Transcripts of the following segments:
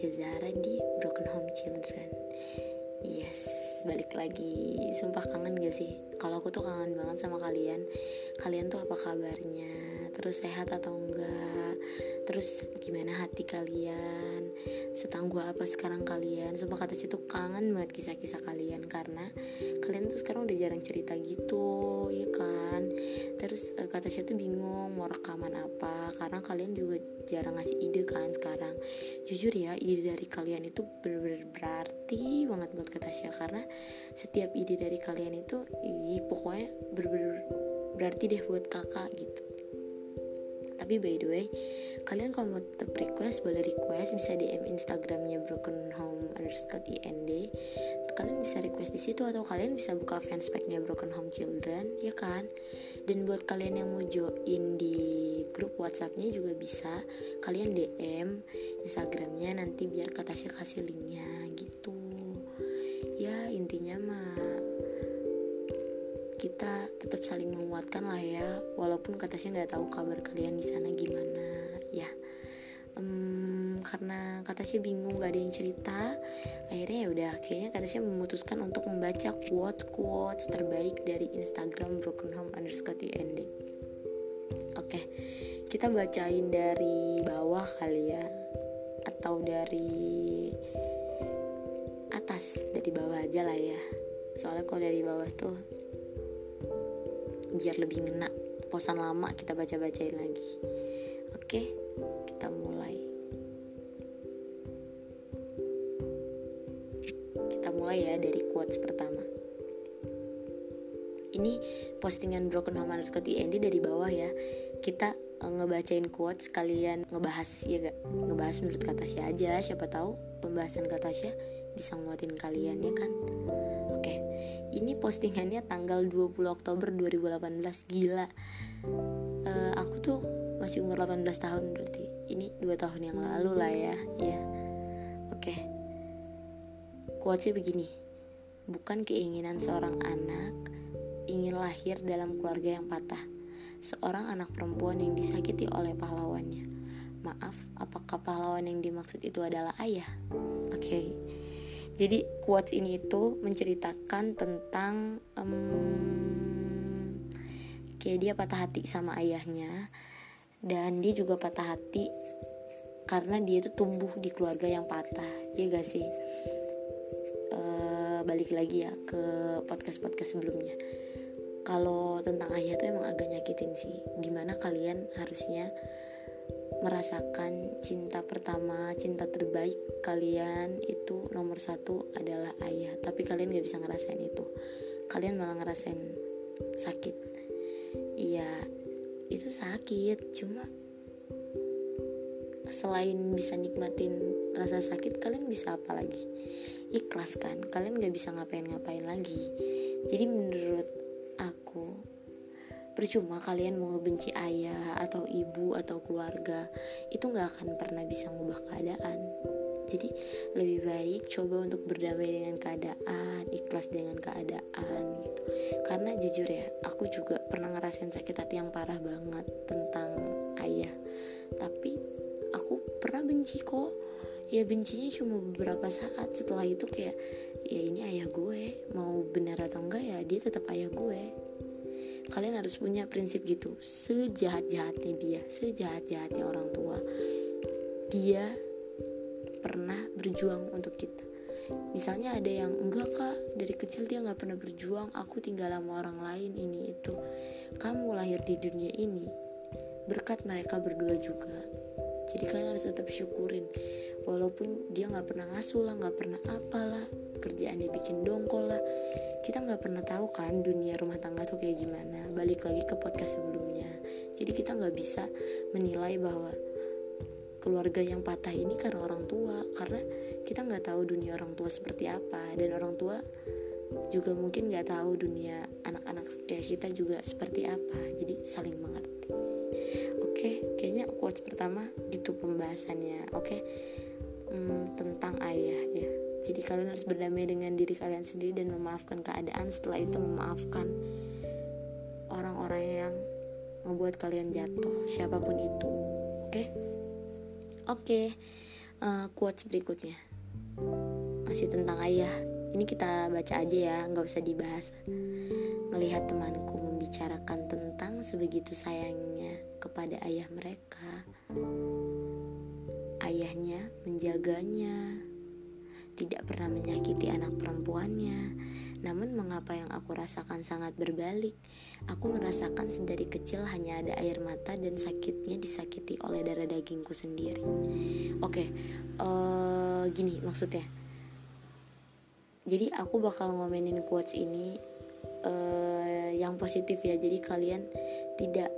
Katasha Zara di Broken Home Children Yes, balik lagi Sumpah kangen gak sih? Kalau aku tuh kangen banget sama kalian Kalian tuh apa kabarnya? Terus sehat atau enggak? Terus gimana hati kalian? Setangguh apa sekarang kalian? Sumpah kata tuh kangen banget kisah-kisah kalian Karena kalian tuh sekarang udah jarang cerita gitu Ya kan? Terus eh, kata tuh bingung mau rekaman apa Karena kalian juga jarang ngasih ide kan sekarang jujur ya ide dari kalian itu bener-bener berarti banget buat kata karena setiap ide dari kalian itu ih, pokoknya bener-bener berarti deh buat kakak gitu tapi by the way kalian kalau mau tetap request boleh request. Bisa DM Instagramnya Broken Home underscore IND kalian bisa request di situ atau kalian bisa buka fanspage-nya Broken Home Children ya kan? Dan buat kalian yang mau join di grup WhatsApp-nya juga bisa. Kalian DM Instagramnya nanti biar kata kasih linknya gitu. Ya intinya mah kita tetap saling menguatkan lah ya. Walaupun katanya nggak tahu kabar kalian di sana gimana ya. Um, karena katanya bingung gak ada yang cerita akhirnya ya udah kayaknya katanya memutuskan untuk membaca quotes quotes terbaik dari Instagram broken home underscore tnd oke kita bacain dari bawah kali ya atau dari atas dari bawah aja lah ya. Soalnya kalau dari bawah tuh biar lebih ngena. Posan lama kita baca-bacain lagi. Oke kita mulai. Kita mulai ya dari quotes pertama. Ini postingan Broken Home underscore IND dari bawah ya. Kita uh, ngebacain quotes kalian ngebahas ya gak ngebahas menurut kata aja. Siapa tahu pembahasan kata bisa nguatin kalian ya kan ini postingannya tanggal 20 Oktober 2018 gila. Uh, aku tuh masih umur 18 tahun berarti. Ini dua tahun yang lalu lah ya. Ya oke. Okay. quotesnya begini. Bukan keinginan seorang anak ingin lahir dalam keluarga yang patah. Seorang anak perempuan yang disakiti oleh pahlawannya. Maaf apakah pahlawan yang dimaksud itu adalah ayah? Oke. okay jadi quotes ini itu menceritakan tentang um, kayak dia patah hati sama ayahnya dan dia juga patah hati karena dia itu tumbuh di keluarga yang patah ya gak sih? Uh, balik lagi ya ke podcast podcast sebelumnya. Kalau tentang ayah tuh emang agak nyakitin sih gimana kalian harusnya merasakan cinta pertama, cinta terbaik kalian itu nomor satu adalah ayah. Tapi kalian gak bisa ngerasain itu. Kalian malah ngerasain sakit. Iya, itu sakit. Cuma selain bisa nikmatin rasa sakit, kalian bisa apa lagi? Ikhlas kan? Kalian gak bisa ngapain-ngapain lagi. Jadi menurut aku percuma kalian mau benci ayah atau ibu atau keluarga itu nggak akan pernah bisa mengubah keadaan. Jadi lebih baik coba untuk berdamai dengan keadaan ikhlas dengan keadaan gitu. Karena jujur ya aku juga pernah ngerasain sakit hati yang parah banget tentang ayah. Tapi aku pernah benci kok. Ya bencinya cuma beberapa saat. Setelah itu kayak ya ini ayah gue. Mau benar atau enggak ya dia tetap ayah gue kalian harus punya prinsip gitu. Sejahat-jahatnya dia sejahat-jahatnya orang tua dia pernah berjuang untuk kita. Misalnya ada yang enggak kak dari kecil dia nggak pernah berjuang aku tinggal sama orang lain ini itu. Kamu lahir di dunia ini berkat mereka berdua juga. Jadi kalian harus tetap syukurin walaupun dia nggak pernah ngasuh lah nggak pernah apalah kerjaannya bikin dongkol lah. Kita nggak pernah tahu kan dunia rumah tangga tuh kayak gimana. Balik lagi ke podcast sebelumnya. Jadi kita nggak bisa menilai bahwa keluarga yang patah ini karena orang tua. Karena kita nggak tahu dunia orang tua seperti apa. Dan orang tua juga mungkin nggak tahu dunia anak-anak kayak kita juga seperti apa. Jadi saling mengerti. Oke kayaknya quotes pertama gitu pembahasannya. Oke hmm, tentang ayah ya. Jadi kalian harus berdamai dengan diri kalian sendiri dan memaafkan keadaan. Setelah itu memaafkan orang-orang yang membuat kalian jatuh siapa pun itu. Oke? Okay? oke okay. uh, quotes berikutnya. Masih tentang ayah. Ini kita baca aja ya nggak usah dibahas. Melihat temanku membicarakan tentang sebegitu sayangnya kepada ayah mereka ayahnya menjaganya tidak pernah menyakiti anak perempuannya. Namun mengapa yang aku rasakan sangat berbalik? Aku merasakan sedari kecil hanya ada air mata dan sakitnya disakiti oleh darah dagingku sendiri. Oke okay, uh, eh, gini maksudnya. Jadi aku bakal ngomenin quotes ini uh, yang positif ya. Jadi kalian tidak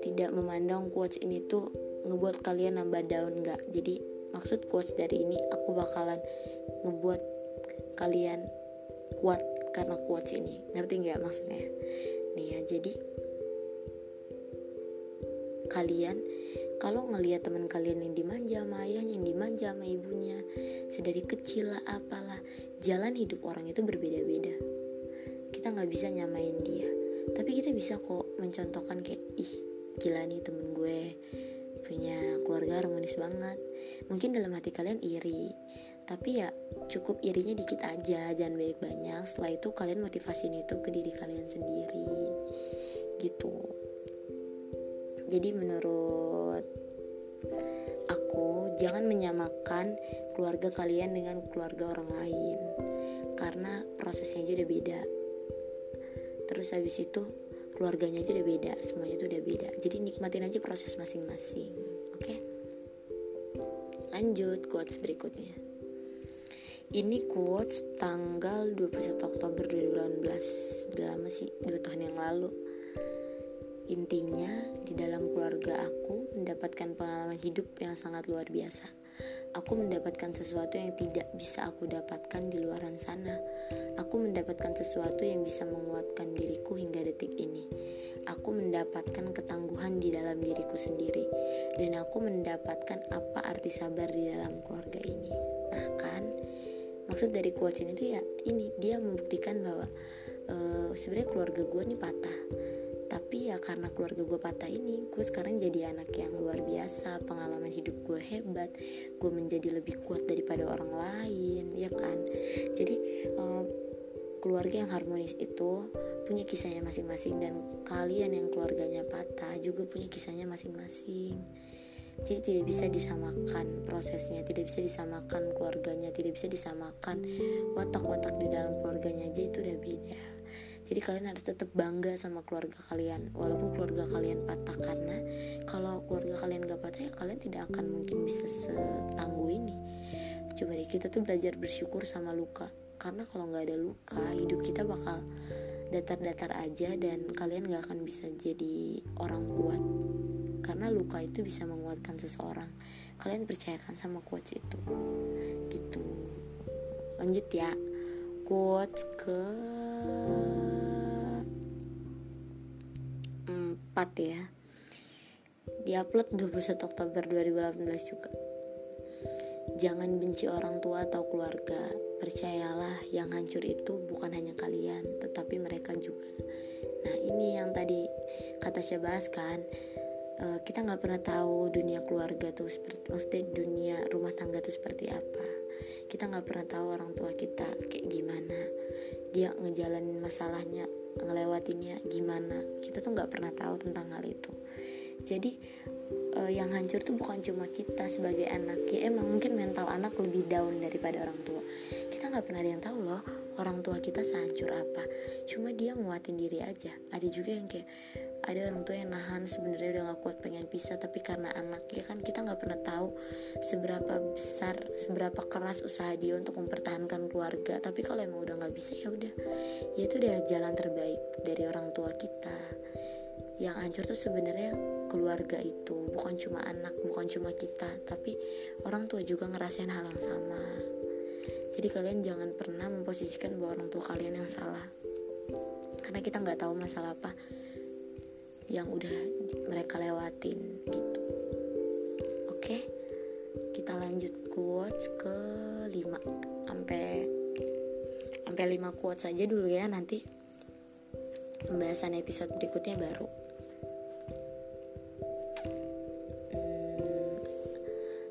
tidak memandang quotes ini tuh ngebuat kalian nambah down nggak? Jadi maksud quotes dari ini aku bakalan ngebuat kalian kuat karena quotes ini. Ngerti nggak maksudnya? Nih ya jadi kalian kalau ngelihat teman kalian yang dimanja sama ayahnya yang dimanja sama ibunya sedari kecil lah apalah jalan hidup orang itu berbeda-beda. Kita nggak bisa nyamain dia. Tapi kita bisa kok mencontohkan kayak ih gila nih temen gue punya keluarga harmonis banget. Mungkin dalam hati kalian iri tapi ya cukup irinya dikit aja jangan banyak-banyak. Setelah itu kalian motivasiin itu ke diri kalian sendiri gitu. Jadi menurut aku jangan menyamakan keluarga kalian dengan keluarga orang lain karena prosesnya aja udah beda. Terus habis itu keluarganya aja udah beda semuanya tuh udah beda jadi nikmatin aja proses masing-masing oke okay? lanjut quotes berikutnya ini quotes tanggal 21 Oktober 2018 Udah lama sih, 2 tahun yang lalu Intinya, di dalam keluarga aku mendapatkan pengalaman hidup yang sangat luar biasa. Aku mendapatkan sesuatu yang tidak bisa aku dapatkan di luaran sana. Aku mendapatkan sesuatu yang bisa menguatkan diriku hingga detik ini. Aku mendapatkan ketangguhan di dalam diriku sendiri, dan aku mendapatkan apa arti sabar di dalam keluarga ini. Nah, kan, maksud dari quotes ini tuh ya ini dia membuktikan bahwa uh, sebenarnya keluarga gue nih patah tapi ya karena keluarga gue patah ini gue sekarang jadi anak yang luar biasa pengalaman hidup gue hebat gue menjadi lebih kuat daripada orang lain ya kan jadi um, keluarga yang harmonis itu punya kisahnya masing-masing dan kalian yang keluarganya patah juga punya kisahnya masing-masing. Jadi tidak bisa disamakan prosesnya tidak bisa disamakan keluarganya tidak bisa disamakan watak-watak di dalam keluarganya aja itu udah beda. Jadi kalian harus tetap bangga sama keluarga kalian walaupun keluarga kalian patah karena kalau keluarga kalian gak patah ya kalian tidak akan mungkin bisa setangguh ini. Coba deh kita tuh belajar bersyukur sama luka karena kalau nggak ada luka hidup kita bakal datar-datar aja dan kalian gak akan bisa jadi orang kuat. Karena luka itu bisa menguatkan seseorang. Kalian percayakan sama quotes itu. Gitu. Lanjut ya. Quotes ke 4 ya. Diupload 21 Oktober 2018 juga jangan benci orang tua atau keluarga. Percayalah yang hancur itu bukan hanya kalian tetapi mereka juga. Nah ini yang tadi kata saya bahas kan uh, kita nggak pernah tahu dunia keluarga tuh seperti maksudnya dunia rumah tangga tuh seperti apa. Kita nggak pernah tahu orang tua kita kayak gimana. Dia ngejalanin masalahnya ngelewatinnya gimana. Kita tuh nggak pernah tahu tentang hal itu. Jadi uh, yang hancur tuh bukan cuma kita sebagai anak ya emang mungkin mental anak lebih down daripada orang tua. Kita nggak pernah ada yang tahu loh orang tua kita sehancur apa. Cuma dia nguatin diri aja. Ada juga yang kayak ada orang tua yang nahan sebenarnya udah gak kuat pengen pisah tapi karena anak ya kan? Kita nggak pernah tahu seberapa besar seberapa keras usaha dia untuk mempertahankan keluarga. Tapi kalau emang udah nggak bisa ya udah. Ya itu udah jalan terbaik dari orang tua kita. Yang hancur tuh sebenarnya keluarga itu bukan cuma anak bukan cuma kita tapi orang tua juga ngerasain hal yang sama. Jadi kalian jangan pernah memposisikan bahwa orang tua kalian yang salah. Karena kita nggak tahu masalah apa yang udah mereka lewatin gitu. Oke kita lanjut quotes ke 5 sampai sampai 5 quotes saja dulu ya nanti pembahasan episode berikutnya baru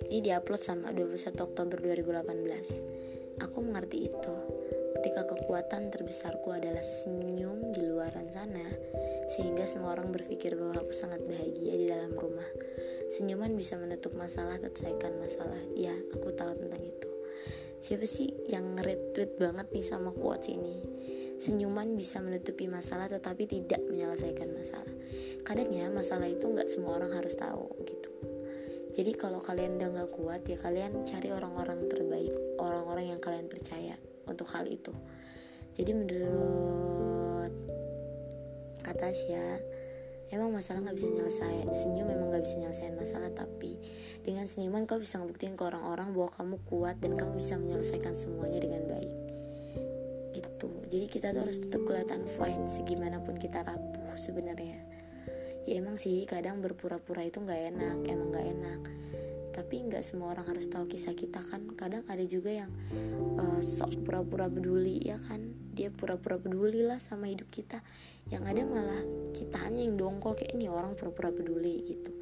ini diupload sama 21 Oktober 2018 aku mengerti itu. Ketika kekuatan terbesarku adalah senyum di luaran sana sehingga semua orang berpikir bahwa aku sangat bahagia di dalam rumah. Senyuman bisa menutup masalah atau selesaikan masalah. Ya aku tahu tentang itu. Siapa sih yang retweet banget nih sama quotes ini? Senyuman bisa menutupi masalah tetapi tidak menyelesaikan masalah. Kadangnya masalah itu nggak semua orang harus tahu gitu jadi kalau kalian udah nggak kuat ya kalian cari orang-orang terbaik orang-orang yang kalian percaya untuk hal itu. Jadi menurut kata Tasya emang masalah nggak bisa nyelesai senyum memang nggak bisa nyelesain masalah tapi dengan senyuman kau bisa ngebuktiin ke orang-orang bahwa kamu kuat dan kamu bisa menyelesaikan semuanya dengan baik. Gitu. Jadi kita tuh harus tetap kelihatan fine segimanapun kita rapuh sebenarnya ya emang sih kadang berpura-pura itu nggak enak emang nggak enak. Tapi nggak semua orang harus tahu kisah kita kan. Kadang ada juga yang uh, sok pura-pura peduli ya kan? Dia pura-pura peduli lah sama hidup kita. Yang ada malah kita hanya yang dongkol kayak ini orang pura-pura peduli gitu.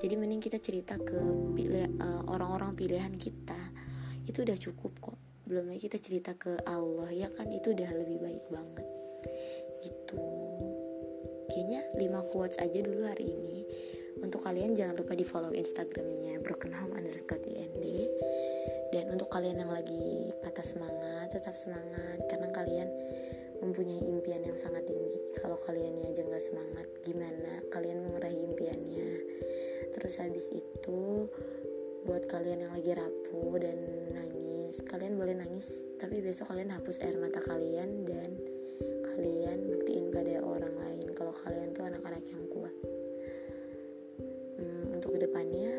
Jadi mending kita cerita ke pilih, uh, orang-orang pilihan kita. Itu udah cukup kok. Belum lagi kita cerita ke Allah ya kan? Itu udah lebih baik banget. Gitu kayaknya 5 quotes aja dulu hari ini. Untuk kalian jangan lupa di follow instagramnya broken home underscore ind dan untuk kalian yang lagi patah semangat tetap semangat. Karena kalian mempunyai impian yang sangat tinggi. Kalau kalian aja nggak semangat gimana? Kalian meraih impiannya. Terus habis itu buat kalian yang lagi rapuh dan nangis kalian boleh nangis. Tapi besok kalian hapus air mata kalian dan kalian buktiin pada orang kalian tuh anak-anak yang kuat. Hmm, untuk ke depannya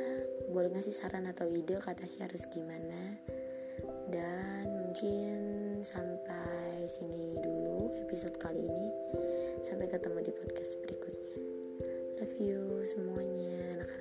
boleh ngasih saran atau ide kata sih harus gimana? Dan mungkin sampai sini dulu episode kali ini. Sampai ketemu di podcast berikutnya. Love you semuanya anak